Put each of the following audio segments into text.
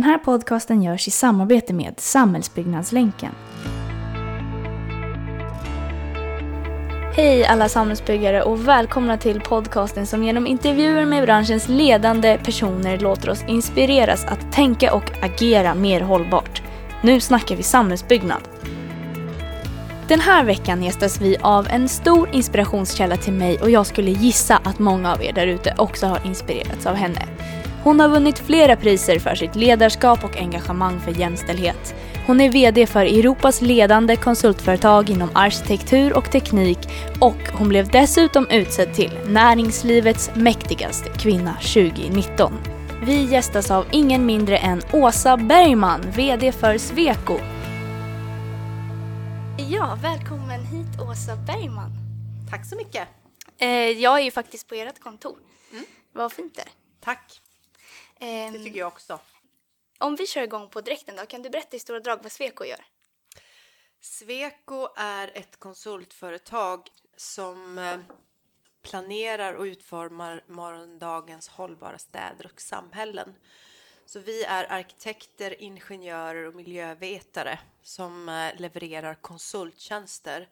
Den här podcasten görs i samarbete med Samhällsbyggnadslänken. Hej alla samhällsbyggare och välkomna till podcasten som genom intervjuer med branschens ledande personer låter oss inspireras att tänka och agera mer hållbart. Nu snackar vi samhällsbyggnad. Den här veckan gästas vi av en stor inspirationskälla till mig och jag skulle gissa att många av er därute också har inspirerats av henne. Hon har vunnit flera priser för sitt ledarskap och engagemang för jämställdhet. Hon är VD för Europas ledande konsultföretag inom arkitektur och teknik och hon blev dessutom utsedd till Näringslivets mäktigaste kvinna 2019. Vi gästas av ingen mindre än Åsa Bergman, VD för Sweco. Ja, välkommen hit Åsa Bergman. Tack så mycket. Eh, jag är ju faktiskt på ert kontor. Mm. Vad fint det är. Tack. Ehm, Det tycker jag också. Om vi kör igång på direkten då, kan du berätta i stora drag vad Sweco gör? Sweco är ett konsultföretag som eh, planerar och utformar morgondagens hållbara städer och samhällen. Så vi är arkitekter, ingenjörer och miljövetare som eh, levererar konsulttjänster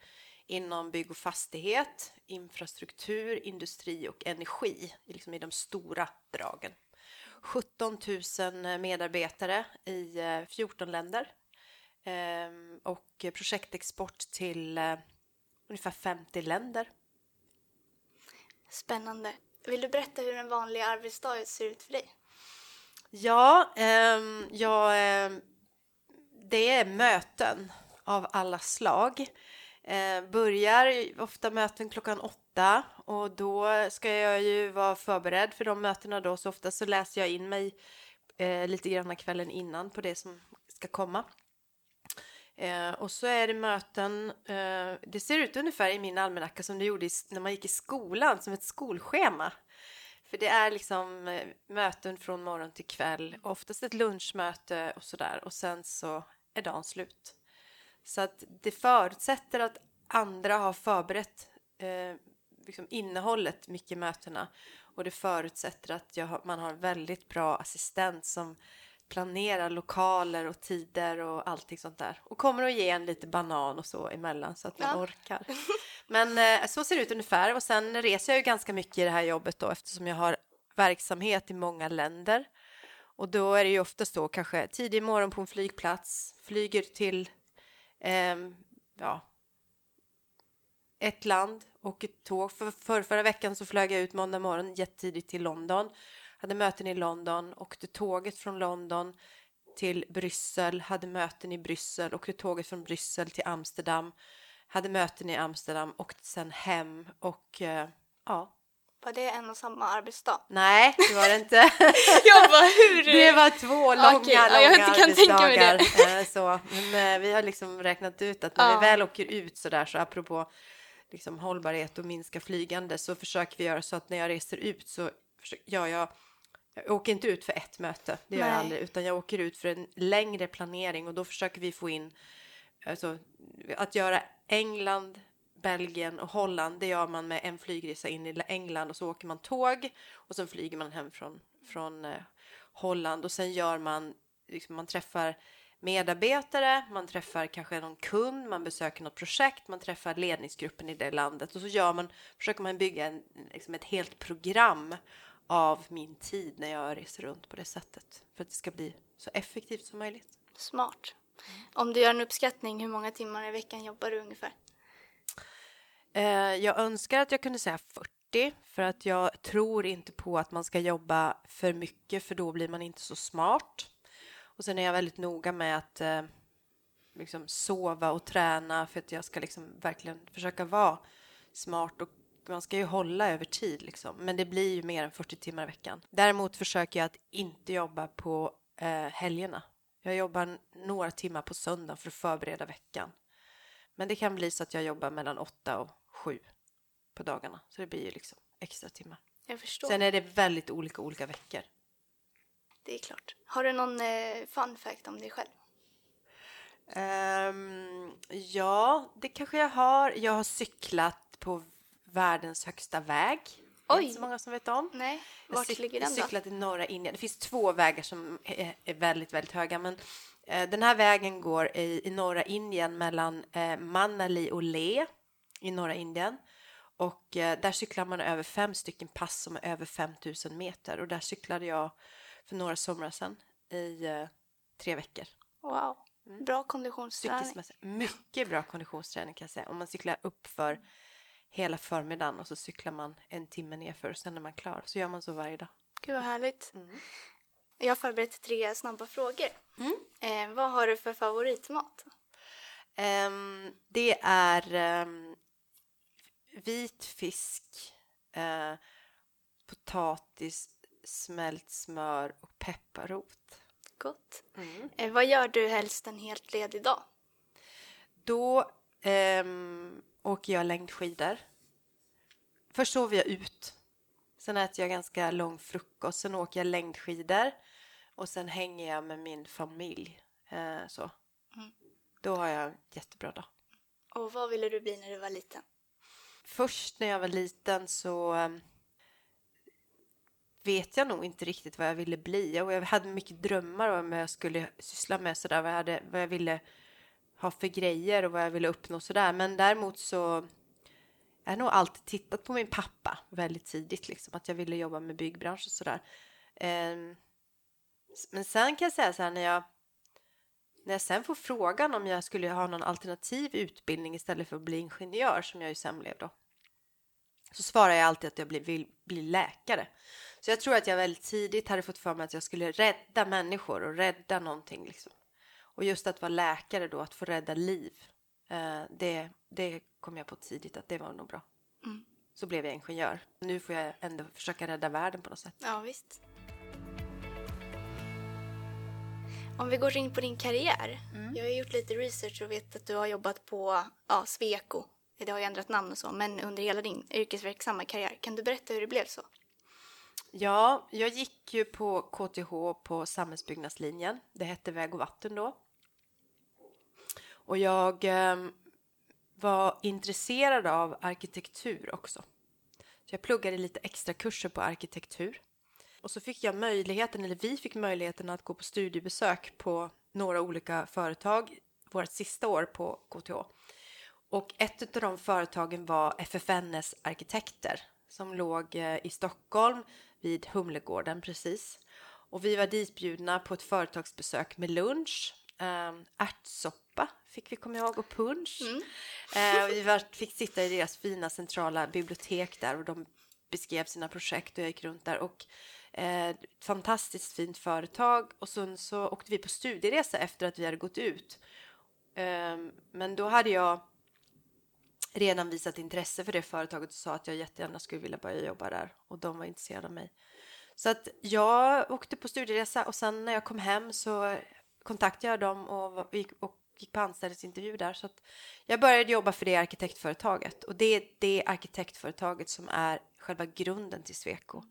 inom bygg och fastighet, infrastruktur, industri och energi, liksom i de stora dragen. 17 000 medarbetare i eh, 14 länder Ehm, och projektexport till eh, ungefär 50 länder. Spännande. Vill du berätta hur en vanlig arbetsdag ser ut för dig? Ja, ehm, ja ehm, det är möten av alla slag. Eh, börjar ofta möten klockan åtta och då ska jag ju vara förberedd för de mötena då så ofta så läser jag in mig eh, lite grann kvällen innan på det som ska komma. Eh, och så är det möten, eh, det ser ut ungefär i min almanacka som det gjorde i, när man gick i skolan, som ett skolschema. För det är liksom eh, möten från morgon till kväll, oftast ett lunchmöte och sådär och sen så är dagen slut. Så att det förutsätter att andra har förberett eh, liksom innehållet mycket i mötena och det förutsätter att jag har, man har väldigt bra assistent som planerar lokaler och tider och allting sånt där. Och kommer att ge en lite banan och så emellan så att man Ja. orkar. Men eh, så ser det ut ungefär och sen reser jag ju ganska mycket i det här jobbet då eftersom jag har verksamhet i många länder. Och då är det ju oftast då kanske tidig morgon på en flygplats, flyger till ehm, ja, ett land och ett tåg. För, för förra veckan så flög jag ut måndag morgon jättetidigt till London. Hade möten i London, åkte tåget från London till Bryssel, hade möten i Bryssel, åkte tåget från Bryssel till Amsterdam, hade möten i Amsterdam, åkte sen hem och eh, ja, Var det en och samma arbetsdag? nej, det var det inte. Jag bara, hur? Det var två långa, ja, långa jag inte kan tänka mig det. arbetsdagar. eh, Så, men eh, vi har liksom räknat ut att när Ja. vi väl åker ut så där så apropå liksom hållbarhet och minska flygande så försöker vi göra så att när jag reser ut så ja, jag, jag åker inte ut för ett möte, det gör jag Nej. aldrig, utan jag åker ut för en längre planering och då försöker vi få in alltså, att göra England, Belgien och Holland, det gör man med en flygresa in i England och så åker man tåg och sen flyger man hem från, från eh, Holland och sen gör man, liksom, man träffar medarbetare, man träffar kanske någon kund, man besöker något projekt, man träffar ledningsgruppen i det landet och så gör man, försöker man bygga en, liksom ett helt program av min tid när jag reser runt på det sättet för att det ska bli så effektivt som möjligt. Smart. Om du gör en uppskattning, hur många timmar i veckan jobbar du ungefär? Eh, jag önskar att jag kunde säga 40 för att jag tror inte på att man ska jobba för mycket för då blir man inte så smart. Och sen är jag väldigt noga med att eh, liksom sova och träna för att jag ska liksom verkligen försöka vara smart och man ska ju hålla över tid liksom. Men det blir ju mer än 40 timmar i veckan. Däremot försöker jag att inte jobba på eh, helgerna. Jag jobbar några timmar på söndag för att förbereda veckan. Men det kan bli så att jag jobbar mellan 8 och 7 på dagarna. Så det blir ju liksom extra timmar. Jag förstår. Sen är det väldigt olika olika veckor. Det är klart. Har du någon eh, fun fact om dig själv? Ehm, ja, det kanske jag har. Jag har cyklat på världens högsta väg. Det är Oj. inte så många som vet om. Nej, Jag vart cyk- ligger den då? cyklade i norra Indien. Det finns två vägar som är, är väldigt, väldigt höga, men eh, den här vägen går i, i norra Indien mellan eh, Manali och Leh i norra Indien. Och eh, där cyklar man över fem stycken pass som är över 5000 meter och där cyklade jag för några somrar sedan i eh, tre veckor. Wow, bra konditionsträning. Mycket bra konditionsträning kan jag säga. Om man cyklar upp för hela förmiddagen och så cyklar man en timme nerför och sen är man klar. Så gör man så varje dag. Gud vad härligt. Mm. Jag har förberett tre snabba frågor. Eh, vad har du för favoritmat? Ehm, det är ehm, vit fisk, eh, potatis, smält smör och pepparrot. Gott. Mm. Eh, vad gör du helst en helt ledig dag? Då ehm, åker jag längdskidor. Först sover jag ut. Sen äter jag ganska lång frukost. Sen åker jag längdskidor. Och sen hänger jag med min familj. Eh, så. Då har jag en jättebra dag. Och vad ville du bli när du var liten? Först när jag var liten så ehm, vet jag nog inte riktigt vad jag ville bli. Och jag hade mycket drömmar om vad jag skulle syssla med sådär. Vad jag, hade, vad jag ville ha för grejer och vad jag ville uppnå sådär. Men däremot så jag har nog alltid tittat på min pappa väldigt tidigt. Liksom, att jag ville jobba med byggbransch och sådär. Ehm, men sen kan jag säga så här när jag när jag sen får frågan om jag skulle ha någon alternativ utbildning istället för att bli ingenjör som jag ju sen blev då. Så svarar jag alltid att jag vill bli läkare. Så jag tror att jag väldigt tidigt hade fått för mig att jag skulle rädda människor och rädda någonting liksom. Och just att vara läkare då, att få rädda liv. Eh, det, det kom jag på tidigt att det var nog bra. Mm. Så blev jag ingenjör. Nu får jag ändå försöka rädda världen på något sätt. Ja, visst. Om vi går in på din karriär. Jag har gjort lite research och vet att du har jobbat på ja, Sweco. Det har ju ändrat namn och så, men under hela din yrkesverksamma karriär. Kan du berätta hur det blev så? Ja, jag gick ju på KTH på samhällsbyggnadslinjen. Det hette Väg och vatten då. Och jag eh, var intresserad av arkitektur också. Så jag pluggade lite extra kurser på arkitektur. Och så fick jag möjligheten, eller vi fick möjligheten att gå på studiebesök på några olika företag vårt sista år på KTH. Och ett av de företagen var FFNs arkitekter som låg eh, i Stockholm vid Humlegården precis. Och vi var ditbjudna på ett företagsbesök med lunch, eh, ärtsoppa fick vi komma ihåg och punsch. Eh, och vi var, fick sitta i deras fina centrala bibliotek där och de beskrev sina projekt och jag gick runt där och eh, fantastiskt fint företag och sen så åkte vi på studieresa efter att vi hade gått ut. Eh, men då hade jag redan visat intresse för det företaget och sa att jag jättegärna skulle vilja börja jobba där och de var intresserade av mig. Så att jag åkte på studieresa och sen när jag kom hem så kontaktade jag dem och, gick, och gick på anställningsintervju där. Så att jag började jobba för det arkitektföretaget och det är det arkitektföretaget som är själva grunden till Sweco.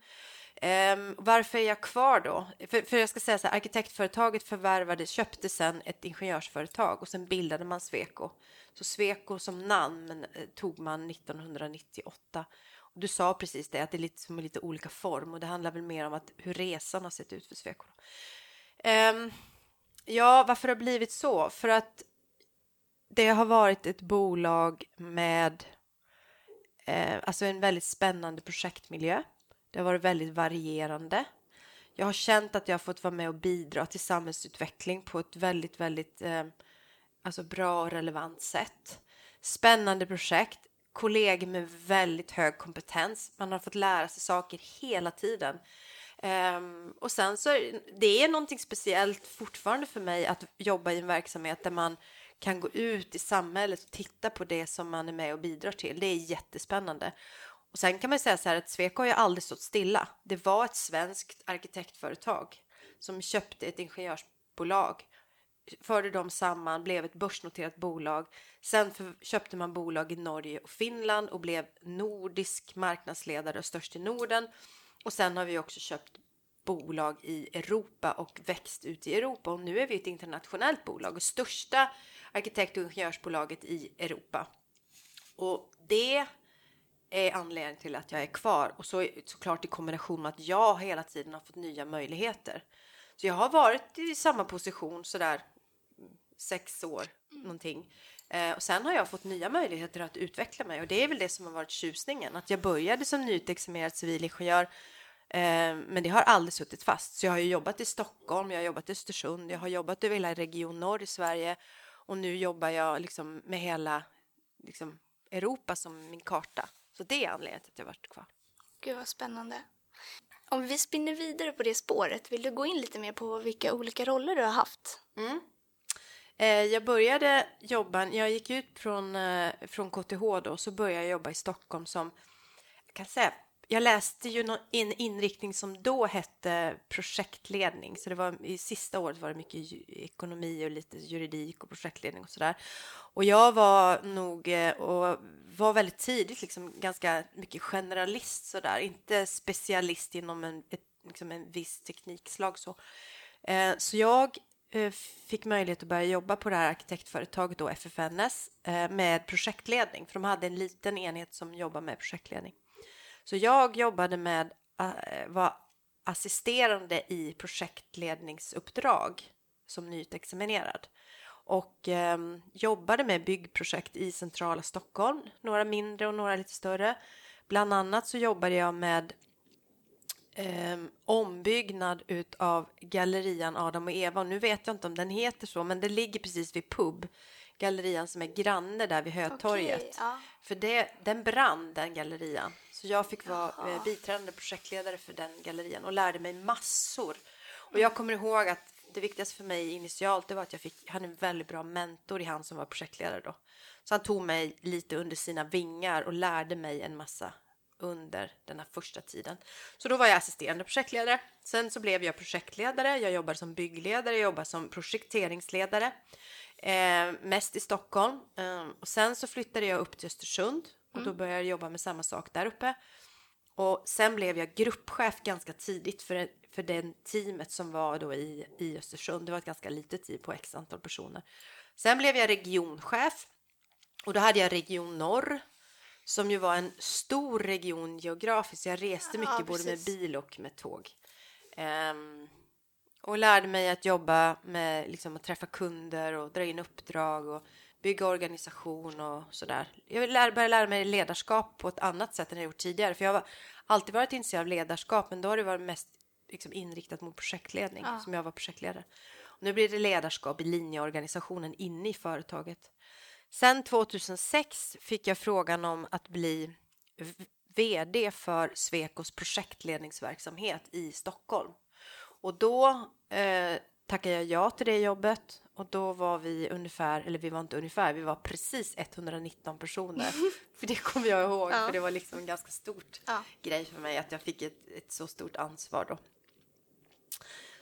Um, varför är jag kvar då? För, för jag ska säga så här, arkitektföretaget förvärvade, köpte sen ett ingenjörsföretag och sen bildade man Sweco. Så Sweco som namn eh, tog man 1998. Och du sa precis det, att det är lite som lite olika form och det handlar väl mer om att hur resan har sett ut för Sweco. Um, ja, varför har det blivit så? För att det har varit ett bolag med eh, alltså en väldigt spännande projektmiljö. Det har varit väldigt varierande. Jag har känt att jag har fått vara med och bidra till samhällsutveckling på ett väldigt, väldigt eh, alltså bra och relevant sätt. Spännande projekt, kollegor med väldigt hög kompetens. Man har fått lära sig saker hela tiden. Um, och sen så är det är någonting speciellt fortfarande för mig att jobba i en verksamhet där man kan gå ut i samhället och titta på det som man är med och bidrar till. Det är jättespännande. Och sen kan man säga så här att Sweco har ju aldrig stått stilla. Det var ett svenskt arkitektföretag som köpte ett ingenjörsbolag förde dem samman, blev ett börsnoterat bolag. Sen för, köpte man bolag i Norge och Finland och blev nordisk marknadsledare och störst i Norden. Och sen har vi också köpt bolag i Europa och växt ut i Europa och nu är vi ett internationellt bolag och största arkitekt och ingenjörsbolaget i Europa. Och det är anledningen till att jag är kvar och så såklart i kombination med att jag hela tiden har fått nya möjligheter. Så jag har varit i samma position sådär sex år någonting. Eh, och sen har jag fått nya möjligheter att utveckla mig och det är väl det som har varit tjusningen. Att jag började som nyutexaminerad civilingenjör eh, men det har aldrig suttit fast. Så jag har ju jobbat i Stockholm, jag har jobbat i Östersund, jag har jobbat över hela Region Norr i Sverige och nu jobbar jag liksom med hela liksom, Europa som min karta. Så det är anledningen till att jag varit kvar. Gud vad spännande. Om vi spinner vidare på det spåret, vill du gå in lite mer på vilka olika roller du har haft? Mm. Eh, jag började jobba, jag gick ut från, eh, från KTH då, så började jag jobba i Stockholm som, jag kan säga, jag läste ju en inriktning som då hette projektledning, så det var i sista året var det mycket ekonomi och lite juridik och projektledning och sådär. Och jag var nog eh, och var väldigt tidigt liksom ganska mycket generalist sådär, inte specialist inom en, ett, liksom en viss teknikslag så. Eh, så jag Eh, fick möjlighet att börja jobba på det här arkitektföretaget då, FFNS, eh, med projektledning, för de hade en liten enhet som jobbar med projektledning. Så jag jobbade med, eh, var assisterande i projektledningsuppdrag som nyutexaminerad och eh, jobbade med byggprojekt i centrala Stockholm, några mindre och några lite större. Bland annat så jobbade jag med eh, ombyggnad utav gallerian Adam och Eva. Och nu vet jag inte om den heter så, men det ligger precis vid pub. Gallerian som är granne där vid Hötorget. Okay, ja. För det, den brann, den gallerian. Så jag fick vara eh, biträdande projektledare för den gallerian och lärde mig massor. Och jag kommer ihåg att det viktigaste för mig initialt det var att jag fick, hade en väldigt bra mentor i han som var projektledare då. Så han tog mig lite under sina vingar och lärde mig en massa under den här första tiden. Så då var jag assisterande projektledare. Sen så blev jag projektledare. Jag jobbade som byggledare, jag jobbade som projekteringsledare. Eh, mest i Stockholm. Eh, och sen så flyttade jag upp till Östersund och då mm. började jag jobba med samma sak där uppe. Och sen blev jag gruppchef ganska tidigt för, för den teamet som var då i, i Östersund. Det var ett ganska litet team på x antal personer. Sen blev jag regionchef och då hade jag Region Norr som ju var en stor region geografiskt. Jag reste mycket ja, både med bil och med tåg. Um, och lärde mig att jobba med liksom, att träffa kunder och dra in uppdrag och bygga organisation och sådär. Jag började lära mig ledarskap på ett annat sätt än jag gjort tidigare. För jag har alltid varit intresserad av ledarskap, men då har det varit mest liksom, inriktat mot projektledning ja. som jag var projektledare. Och nu blir det ledarskap i linjeorganisationen inne i företaget. Sen 2006 fick jag frågan om att bli vd för Svekos projektledningsverksamhet i Stockholm. Och då eh, tackade jag ja till det jobbet och då var vi ungefär, eller vi var inte ungefär, vi var precis 119 personer. för det kommer jag ihåg, ja. för det var liksom en ganska stort ja. grej för mig att jag fick ett, ett så stort ansvar då.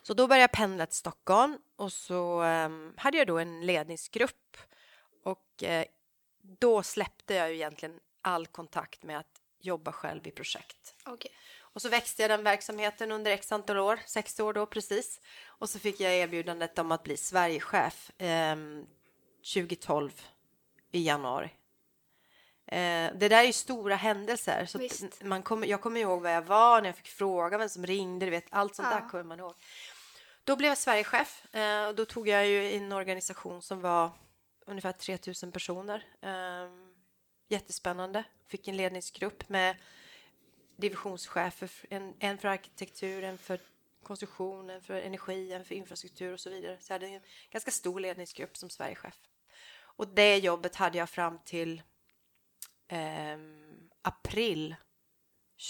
Så då började jag pendla till Stockholm och så um, hade jag då en ledningsgrupp och eh, då släppte jag ju egentligen all kontakt med att jobba själv i projekt. Okay. Och så växte jag den verksamheten under x antal år, sex år då precis. Och så fick jag erbjudandet om att bli Sverigechef eh, 2012 i januari. Eh, det där är ju stora händelser. Så man kommer, jag kommer ihåg var jag var när jag fick fråga vem som ringde. Du vet, allt sånt ja. där kommer man ihåg. Då blev jag Sverigechef. Eh, och då tog jag ju en organisation som var ungefär 3000 personer. Um, jättespännande. Fick en ledningsgrupp med divisionschefer, en, en för arkitektur, en för konstruktion, en för energi, en för infrastruktur och så vidare. Så jag hade en ganska stor ledningsgrupp som Sverigechef. Och det jobbet hade jag fram till eh, april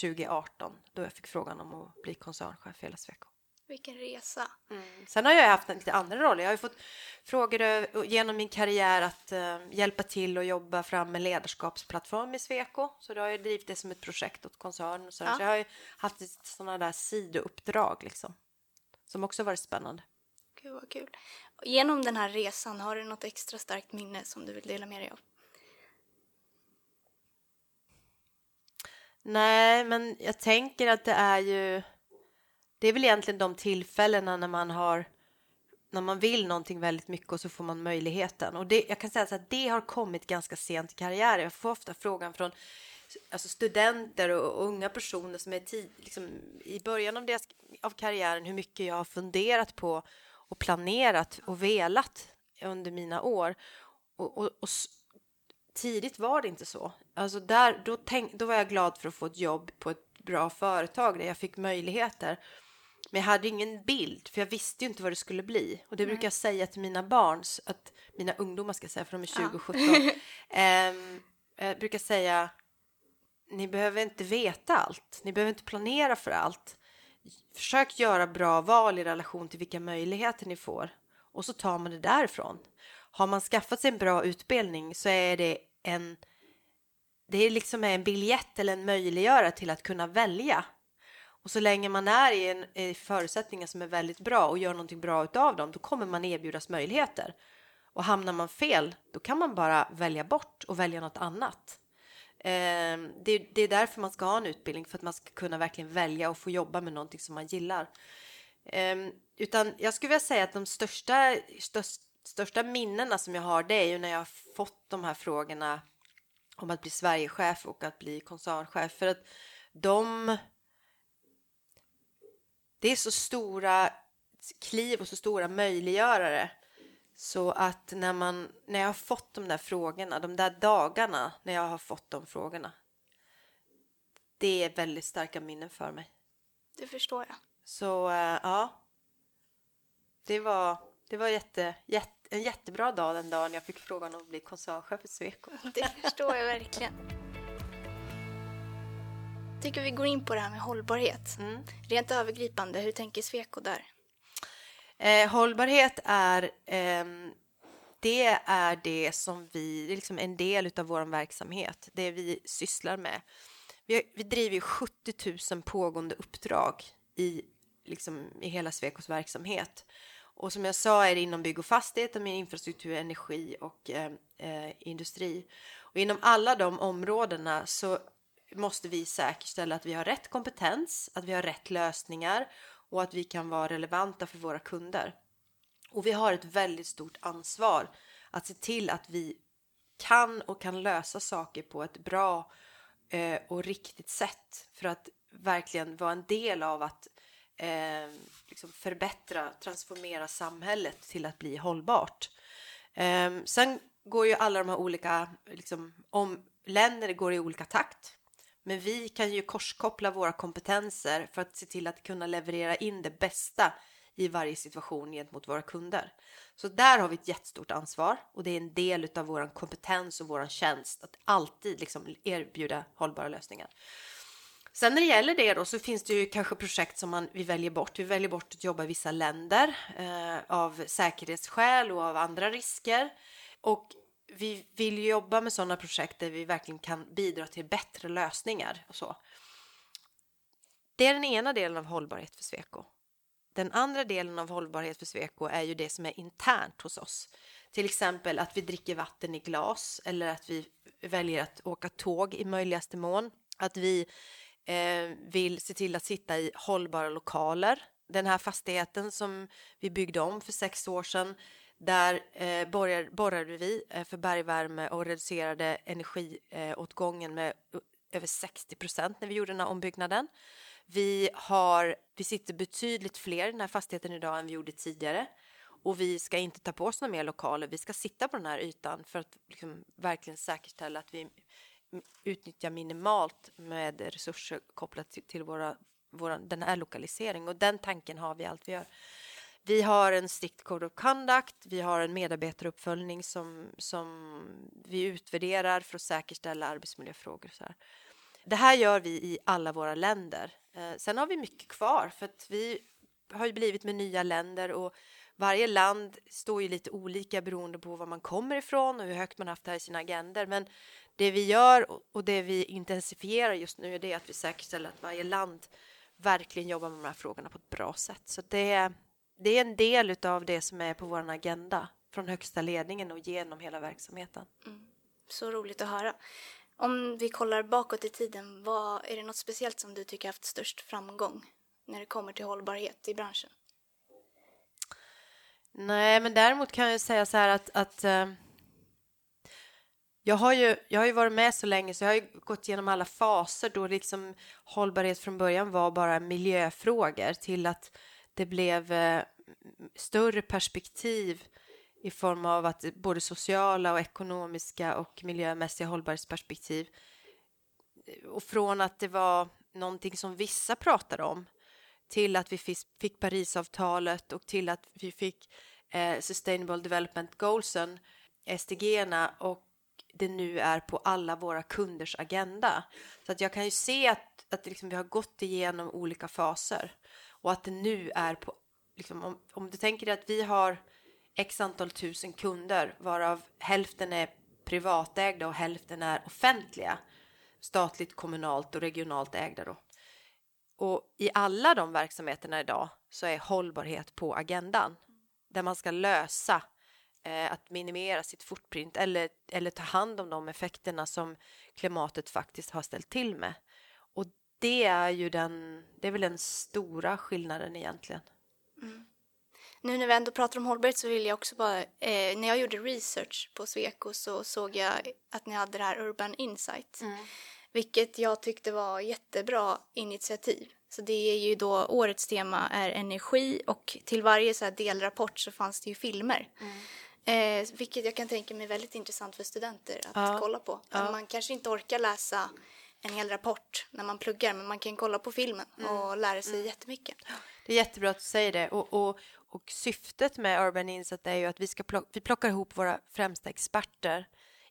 2018 då jag fick frågan om att bli koncernchef i hela Sweco. Vilken resa. Mm. Sen har jag haft lite andra roller. Jag har fått frågor genom min karriär att uh, hjälpa till och jobba fram en ledarskapsplattform i Sweco. Så då har jag drivit det som ett projekt åt koncernen. Så, ja. så jag har haft sådana där sidouppdrag liksom. Som också varit spännande. Gud vad kul. Genom den här resan, har du något extra starkt minne som du vill dela med dig av? Nej, men jag tänker att det är ju det är väl egentligen de tillfällena när man har när man vill någonting väldigt mycket och så får man möjligheten. Och det, jag kan säga så att det har kommit ganska sent i karriären. Jag får ofta frågan från alltså studenter och, och unga personer som är tid, liksom, i början av, deras, av karriären hur mycket jag har funderat på och planerat och velat under mina år. Och, och, och tidigt var det inte så. Alltså där, då, tänk, då var jag glad för att få ett jobb på ett bra företag där jag fick möjligheter. Men jag hade ingen bild, för jag visste ju inte vad det skulle bli. Och det Nej. brukar jag säga till mina barn, att mina ungdomar ska säga, för de är 20 och 17. um, jag brukar säga, ni behöver inte veta allt. Ni behöver inte planera för allt. Försök göra bra val i relation till vilka möjligheter ni får. Och så tar man det därifrån. Har man skaffat sig en bra utbildning så är det en det är liksom en biljett eller en möjliggörare till att kunna välja och så länge man är i, en, i förutsättningar som är väldigt bra och gör någonting bra utav dem, då kommer man erbjudas möjligheter. Och hamnar man fel, då kan man bara välja bort och välja något annat. Eh, det, det, är därför man ska ha en utbildning, för att man ska kunna verkligen välja och få jobba med någonting som man gillar. Eh, utan jag skulle vilja säga att de största, störst, största minnena som jag har, det är ju när jag har fått de här frågorna om att bli Sverigechef och att bli koncernchef. För att de det är så stora kliv och så stora möjliggörare så att när man när jag har fått de där frågorna, de där dagarna när jag har fått de frågorna. Det är väldigt starka minnen för mig. Det förstår jag. Så uh, ja. Det var, det var jätte, jätte, en jättebra dag den dagen jag fick frågan om att bli koncernchef i Sweco. Det förstår jag verkligen tycker vi går in på det här med hållbarhet. Mm. Rent övergripande, hur tänker Sweco där? Eh, hållbarhet är eh, det är det som vi, det är liksom en del av vår verksamhet, det vi sysslar med. Vi, vi driver 70 000 pågående uppdrag i, liksom, i hela Swecos verksamhet. Och som jag sa är det inom bygg och fastighet, med infrastruktur, energi och eh, eh, industri. Och inom alla de områdena så måste vi säkerställa att vi har rätt kompetens, att vi har rätt lösningar och att vi kan vara relevanta för våra kunder. Och vi har ett väldigt stort ansvar att se till att vi kan och kan lösa saker på ett bra eh, och riktigt sätt för att verkligen vara en del av att eh, liksom förbättra, transformera samhället till att bli hållbart. Eh, sen går ju alla de här olika, liksom, om länder går i olika takt. Men vi kan ju korskoppla våra kompetenser för att se till att kunna leverera in det bästa i varje situation gentemot våra kunder. Så där har vi ett jättestort ansvar och det är en del av vår kompetens och vår tjänst att alltid liksom erbjuda hållbara lösningar. Sen när det gäller det då så finns det ju kanske projekt som man, vi väljer bort. Vi väljer bort att jobba i vissa länder eh, av säkerhetsskäl och av andra risker. Och vi vill jobba med sådana projekt där vi verkligen kan bidra till bättre lösningar och så. Det är den ena delen av hållbarhet för Sweco. Den andra delen av hållbarhet för Sweco är ju det som är internt hos oss. Till exempel att vi dricker vatten i glas eller att vi väljer att åka tåg i möjligaste mån. Att vi eh, vill se till att sitta i hållbara lokaler. Den här fastigheten som vi byggde om för sex år sedan där eh, borrade, borrade vi eh, för bergvärme och reducerade energiåtgången eh, med över 60 procent när vi gjorde den här ombyggnaden. Vi, har, vi sitter betydligt fler i den här fastigheten idag än vi gjorde tidigare och vi ska inte ta på oss några mer lokaler. Vi ska sitta på den här ytan för att liksom verkligen säkerställa att vi utnyttjar minimalt med resurser kopplat till, till våra, våra, den här lokaliseringen och den tanken har vi allt vi gör. Vi har en strikt code of conduct, vi har en medarbetaruppföljning som, som vi utvärderar för att säkerställa arbetsmiljöfrågor. Så här. Det här gör vi i alla våra länder. Eh, sen har vi mycket kvar för att vi har ju blivit med nya länder och varje land står ju lite olika beroende på var man kommer ifrån och hur högt man haft det här i sina agender. Men det vi gör och det vi intensifierar just nu är det att vi säkerställer att varje land verkligen jobbar med de här frågorna på ett bra sätt. Så det, det är en del av det som är på vår agenda från högsta ledningen och genom hela verksamheten. Mm. Så roligt att höra. Om vi kollar bakåt i tiden, vad, är det något speciellt som du tycker haft störst framgång när det kommer till hållbarhet i branschen? Nej, men däremot kan jag säga så här att, att uh, Jag har, ju, jag har ju varit med så länge så jag har ju gått igenom alla faser då liksom hållbarhet från början var bara miljöfrågor till att det blev eh, större perspektiv i form av att både sociala och ekonomiska och miljömässiga hållbarhetsperspektiv och från att det var någonting som vissa pratade om till att vi fick Parisavtalet och till att vi fick eh, Sustainable Development Goalsen, SDG, och det nu är på alla våra kunders agenda. Så att jag kan ju se att, att liksom vi har gått igenom olika faser och att det nu är på, liksom, om, om du tänker dig att vi har x antal tusen kunder varav hälften är privatägda och hälften är offentliga, statligt, kommunalt och regionalt ägda då. Och i alla de verksamheterna idag så är hållbarhet på agendan där man ska lösa eh, att minimera sitt footprint eller, eller ta hand om de effekterna som klimatet faktiskt har ställt till med. Det är ju den, det är väl den stora skillnaden egentligen. Mm. Nu när vi ändå pratar om hållbarhet så vill jag också bara, eh, när jag gjorde research på Sweco så såg jag att ni hade det här Urban Insight. Mm. Vilket jag tyckte var jättebra initiativ. Så det är ju då årets tema är energi och till varje så delrapport så fanns det ju filmer. Mm. Eh, vilket jag kan tänka mig är väldigt intressant för studenter att ja. kolla på. Ja. Man kanske inte orkar läsa en hel rapport när man pluggar men man kan kolla på filmen mm. och lära sig mm. jättemycket. Det är jättebra att du säger det och, och, och syftet med Urban Insight är ju att vi, ska plocka, vi plockar ihop våra främsta experter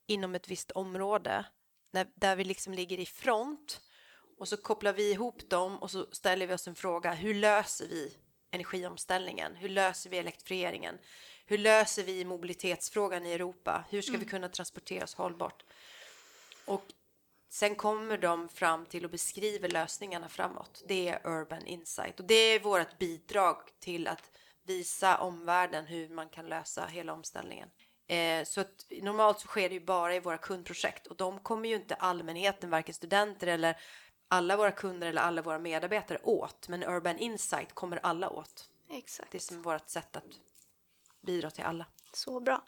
inom ett visst område när, där vi liksom ligger i front och så kopplar vi ihop dem och så ställer vi oss en fråga. Hur löser vi energiomställningen? Hur löser vi elektrifieringen? Hur löser vi mobilitetsfrågan i Europa? Hur ska mm. vi kunna transportera oss hållbart? Och sen kommer de fram till och beskriver lösningarna framåt. Det är Urban Insight och det är vårt bidrag till att visa omvärlden hur man kan lösa hela omställningen. Eh, så att normalt så sker det ju bara i våra kundprojekt och de kommer ju inte allmänheten, varken studenter eller alla våra kunder eller alla våra medarbetare åt. Men Urban Insight kommer alla åt. Exakt. Det är som vårt sätt att bidra till alla. Så bra.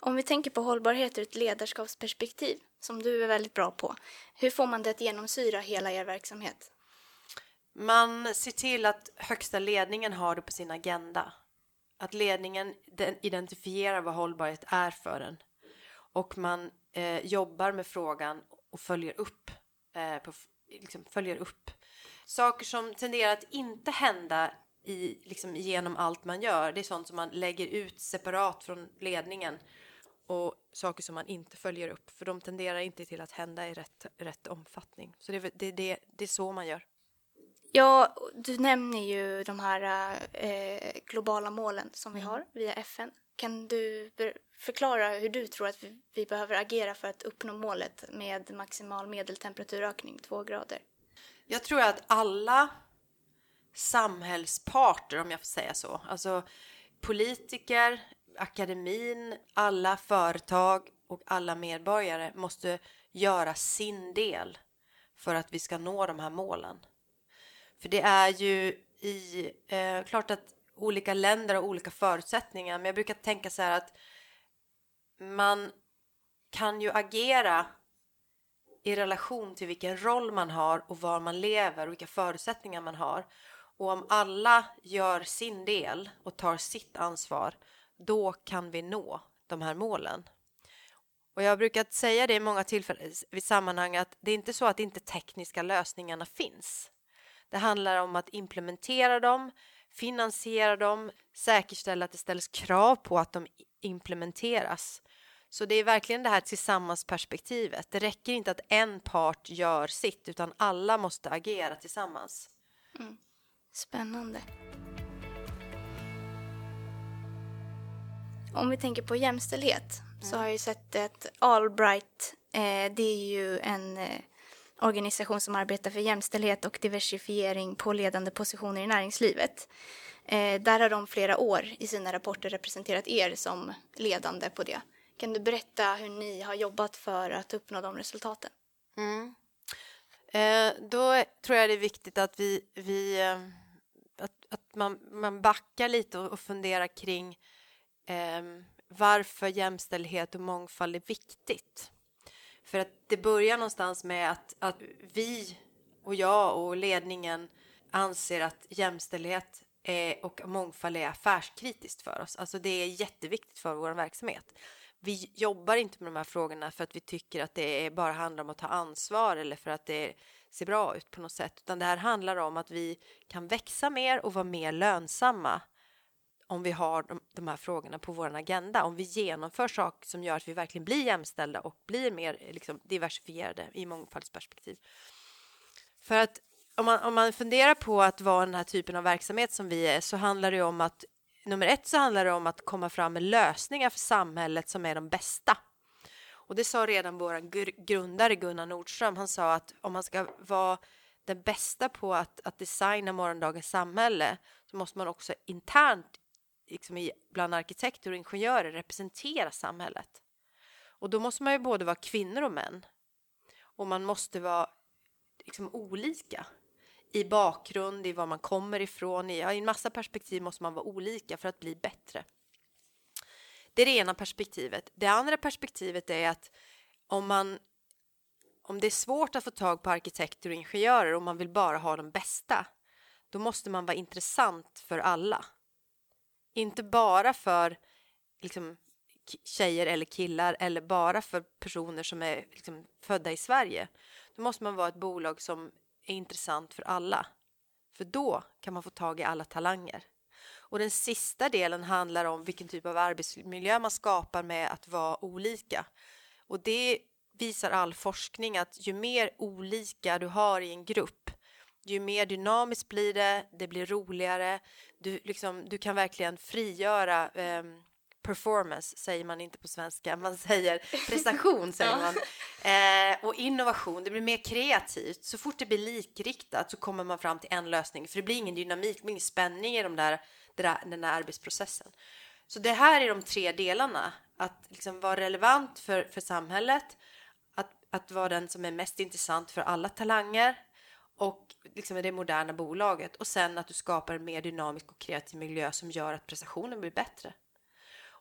Om vi tänker på hållbarhet ur ett ledarskapsperspektiv, som du är väldigt bra på. Hur får man det att genomsyra hela er verksamhet? Man ser till att högsta ledningen har det på sin agenda. Att ledningen identifierar vad hållbarhet är för en. Och man eh, jobbar med frågan och följer upp, eh, på, liksom följer upp. Saker som tenderar att inte hända i, liksom, genom allt man gör, det är sånt som man lägger ut separat från ledningen och saker som man inte följer upp, för de tenderar inte till att hända i rätt, rätt omfattning. Så det, det, det, det är så man gör. Ja, du nämner ju de här eh, globala målen som vi mm. har via FN. Kan du förklara hur du tror att vi, vi, behöver agera för att uppnå målet med maximal medeltemperaturökning, två grader? Jag tror att alla samhällsparter, om jag får säga så, alltså politiker, akademin, alla företag och alla medborgare måste göra sin del för att vi ska nå de här målen. För det är ju i, eh, klart att olika länder har olika förutsättningar, men jag brukar tänka så här att man kan ju agera i relation till vilken roll man har och var man lever och vilka förutsättningar man har. Och om alla gör sin del och tar sitt ansvar, då kan vi nå de här målen. Och jag har brukat säga det i många tillfällen vid sammanhang att det är inte så att inte tekniska lösningarna finns. Det handlar om att implementera dem, finansiera dem, säkerställa att det ställs krav på att de implementeras. Så det är verkligen det här tillsammansperspektivet. Det räcker inte att en part gör sitt utan alla måste agera tillsammans. Mm. Spännande. Om vi tänker på jämställdhet mm. så har jag ju sett att Allbright, eh, det är ju en eh, organisation som arbetar för jämställdhet och diversifiering på ledande positioner i näringslivet. Eh, där har de flera år i sina rapporter representerat er som ledande på det. Kan du berätta hur ni har jobbat för att uppnå de resultaten? Mm. Eh, då tror jag det är viktigt att vi, vi eh, att, att man, man backar lite och, och funderar kring eh, varför jämställdhet och mångfald är viktigt. För att det börjar någonstans med att, att vi och jag och ledningen anser att jämställdhet är, och mångfald är affärskritiskt för oss. Alltså det är jätteviktigt för vår verksamhet. Vi jobbar inte med de här frågorna för att vi tycker att det bara handlar om att ta ansvar eller för att det är ser bra ut på något sätt, utan det här handlar om att vi kan växa mer och vara mer lönsamma om vi har de, de här frågorna på vår agenda, om vi genomför saker som gör att vi verkligen blir jämställda och blir mer liksom, diversifierade i mångfaldsperspektiv. För att om man, om man funderar på att vara den här typen av verksamhet som vi är så handlar det om att nummer ett så handlar det om att komma fram med lösningar för samhället som är de bästa. Och det sa redan vår grundare Gunnar Nordström. Han sa att om man ska vara den bästa på att, att designa morgondagens samhälle så måste man också internt liksom i, bland arkitekter och ingenjörer representera samhället. Och då måste man ju både vara kvinnor och män. Och man måste vara liksom olika i bakgrund, i var man kommer ifrån. I, ja, I en massa perspektiv måste man vara olika för att bli bättre. Det är det ena perspektivet. Det andra perspektivet är att om man om det är svårt att få tag på arkitekter och ingenjörer och man vill bara ha de bästa, då måste man vara intressant för alla. Inte bara för liksom, tjejer eller killar eller bara för personer som är liksom, födda i Sverige. Då måste man vara ett bolag som är intressant för alla. För då kan man få tag i alla talanger. Och den sista delen handlar om vilken typ av arbetsmiljö man skapar med att vara olika. Och det visar all forskning att ju mer olika du har i en grupp, ju mer dynamiskt blir det, det blir roligare, du, liksom, du kan verkligen frigöra eh, performance säger man inte på svenska, man säger prestation säger man. Eh, och innovation, det blir mer kreativt. Så fort det blir likriktat så kommer man fram till en lösning, för det blir ingen dynamik, ingen spänning i de där, den där arbetsprocessen. Så det här är de tre delarna, att liksom vara relevant för, för samhället, att, att vara den som är mest intressant för alla talanger och liksom det moderna bolaget och sen att du skapar en mer dynamisk och kreativ miljö som gör att prestationen blir bättre.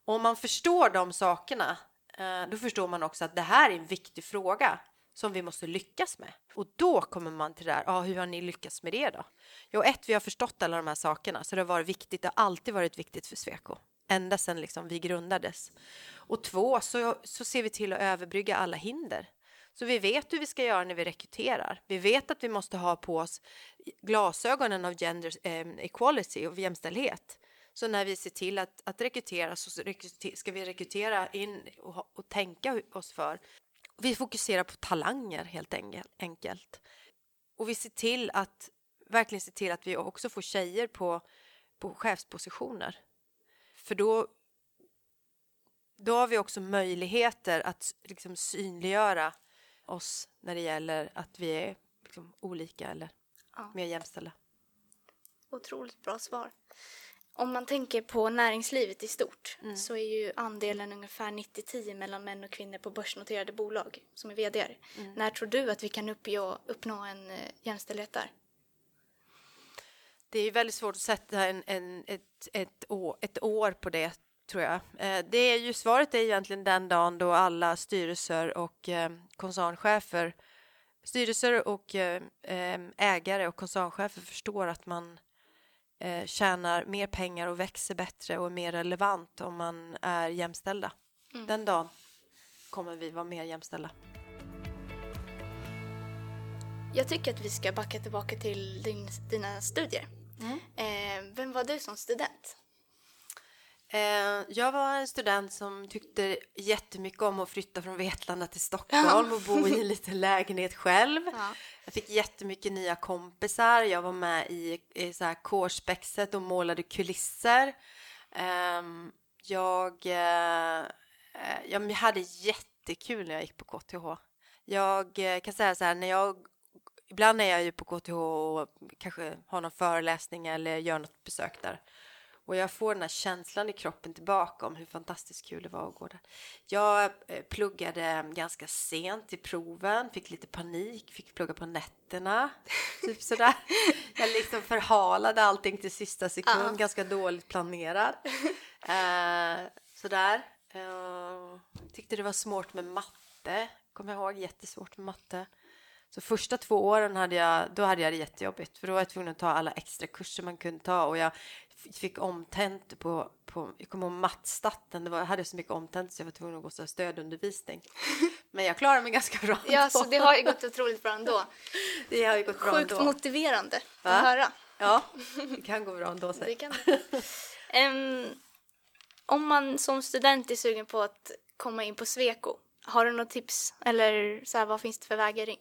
Och om man förstår de sakerna, eh, då förstår man också att det här är en viktig fråga som vi måste lyckas med. Och då kommer man till det här, ja, hur har ni lyckats med det då? Jo, ett, vi har förstått alla de här sakerna, så det har varit viktigt, det har alltid varit viktigt för Sweco, ända sedan liksom vi grundades. Och två, så, så ser vi till att överbrygga alla hinder. Så vi vet hur vi ska göra när vi rekryterar. Vi vet att vi måste ha på oss glasögonen av gender eh, equality och jämställdhet. Så när vi ser till att, att rekrytera så ska vi rekrytera in och, och tänka oss för. Vi fokuserar på talanger helt enkelt. Och vi ser till att verkligen se till att vi också får tjejer på, på chefspositioner. För då, då har vi också möjligheter att liksom synliggöra oss när det gäller att vi är liksom olika eller ja. mer jämställda. Otroligt bra svar. Om man tänker på näringslivet i stort mm. så är ju andelen ungefär 90-10 mellan män och kvinnor på börsnoterade bolag som är vd. Mm. När tror du att vi kan uppnå, uppnå en uh, jämställdhet där? Det är väldigt svårt att sätta en, en, ett, ett, år, ett år på det tror jag. Eh, det är ju, svaret är egentligen den dagen då alla styrelser och eh, koncernchefer styrelser och eh, ägare och koncernchefer förstår att man eh, tjänar mer pengar och växer bättre och är mer relevant om man är jämställda. Mm. Den dagen kommer vi vara mer jämställda. Jag tycker att vi ska backa tillbaka till din, dina studier. Mm. Eh, vem var du som student? Eh, jag var en student som tyckte jättemycket om att flytta från Vetlanda till Stockholm och bo i en liten lägenhet själv. Ja. Jag fick jättemycket nya kompisar. Jag var med i, i så här kårspexet och målade kulisser. Um, jag, uh, jag hade jättekul när jag gick på KTH. Jag uh, kan säga så här, när jag Ibland är jag ju på KTH och kanske har någon föreläsning eller gör något besök där. Och jag får den här känslan i kroppen tillbaka om hur fantastiskt kul det var att gå där. Jag eh, pluggade ganska sent i proven, fick lite panik, fick plugga på nätterna. Typ sådär. Jag liksom förhalade allting till sista sekund, uh -huh. ganska dåligt planerad. Uh, sådär. Uh, tyckte det var svårt med matte. kommer jag ihåg, jättesvårt med matte. Så första två åren hade jag, då hade jag det jättejobbigt för då var jag tvungen att ta alla extra kurser man kunde ta och jag fick omtentor på, på, jag kommer ihåg mattstatten, det var, jag hade så mycket omtentor så jag var tvungen att gå så stödundervisning. Men jag klarade mig ganska bra Ja, så det har ju gått otroligt bra ändå. Det har ju gått bra Sjukt ändå. motiverande Va? att höra. Ja, det kan gå bra ändå. Det säg. kan Ehm, Om man som student är sugen på att komma in på Sweco, har du något tips? Eller så här, vad finns det för vägar in?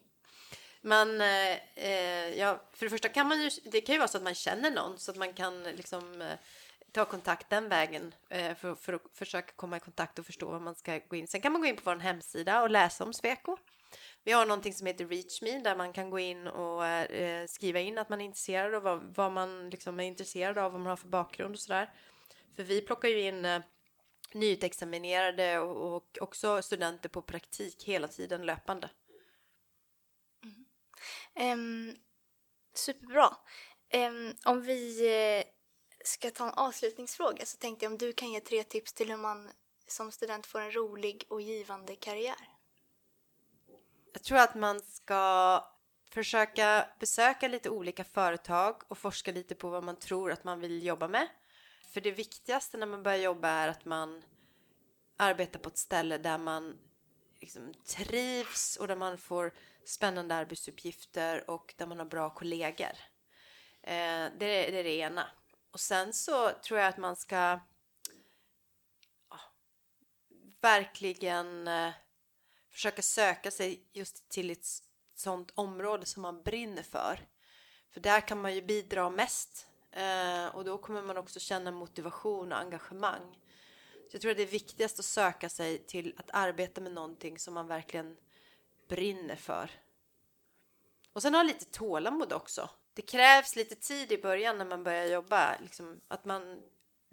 Man, eh, eh, ja, för det första kan man ju, det kan ju vara så att man känner någon så att man kan liksom eh, ta kontakt den vägen eh, för, för att försöka komma i kontakt och förstå vad man ska gå in. Sen kan man gå in på vår hemsida och läsa om Sweco. Vi har någonting som heter ReachMe där man kan gå in och eh, skriva in att man är intresserad och vad, vad man liksom är intresserad av, vad man har för bakgrund och sådär. För vi plockar ju in eh, nyutexaminerade och, och också studenter på praktik hela tiden löpande. Um, superbra. Um, om vi eh, ska ta en avslutningsfråga så tänkte jag om du kan ge tre tips till hur man som student får en rolig och givande karriär. Jag tror att man ska försöka besöka lite olika företag och forska lite på vad man tror att man vill jobba med. För det viktigaste när man börjar jobba är att man arbetar på ett ställe där man liksom trivs och där man får spännande arbetsuppgifter och där man har bra kollegor. Eh, det, är, det är det ena. Och sen så tror jag att man ska ja, verkligen eh, försöka söka sig just till ett sånt område som man brinner för. För där kan man ju bidra mest eh, och då kommer man också känna motivation och engagemang. Så jag tror att det är viktigast att söka sig till att arbeta med någonting som man verkligen brinner för. Och sen ha lite tålamod också. Det krävs lite tid i början när man börjar jobba. Liksom att man,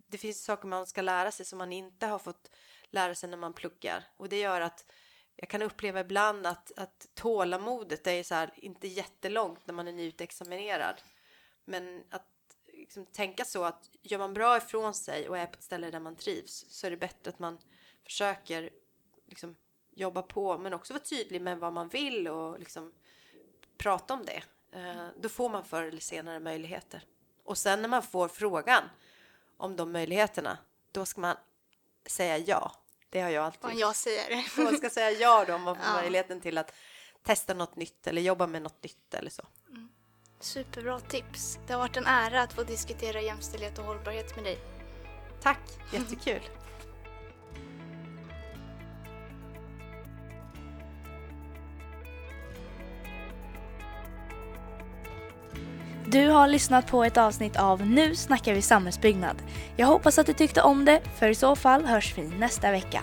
det finns saker man ska lära sig som man inte har fått lära sig när man pluggar. Och det gör att jag kan uppleva ibland att, att tålamodet är så här, inte jättelångt när man är nyutexaminerad. Men att liksom, tänka så att gör man bra ifrån sig och är på ett ställe där man trivs så är det bättre att man försöker liksom, jobba på men också vara tydlig med vad man vill och liksom, prata om det. Eh, då får man förr eller senare möjligheter. Och sen när man får frågan om de möjligheterna, då ska man säga ja. Det har jag alltid Om jag säger det. Man ska säga ja då om man får Ja. möjligheten till att testa något nytt eller jobba med något nytt eller så. Superbra tips. Det har varit en ära att få diskutera jämställdhet och hållbarhet med dig. Tack, jättekul. Du har lyssnat på ett avsnitt av Nu snackar vi samhällsbyggnad. Jag hoppas att du tyckte om det, för i så fall hörs vi nästa vecka.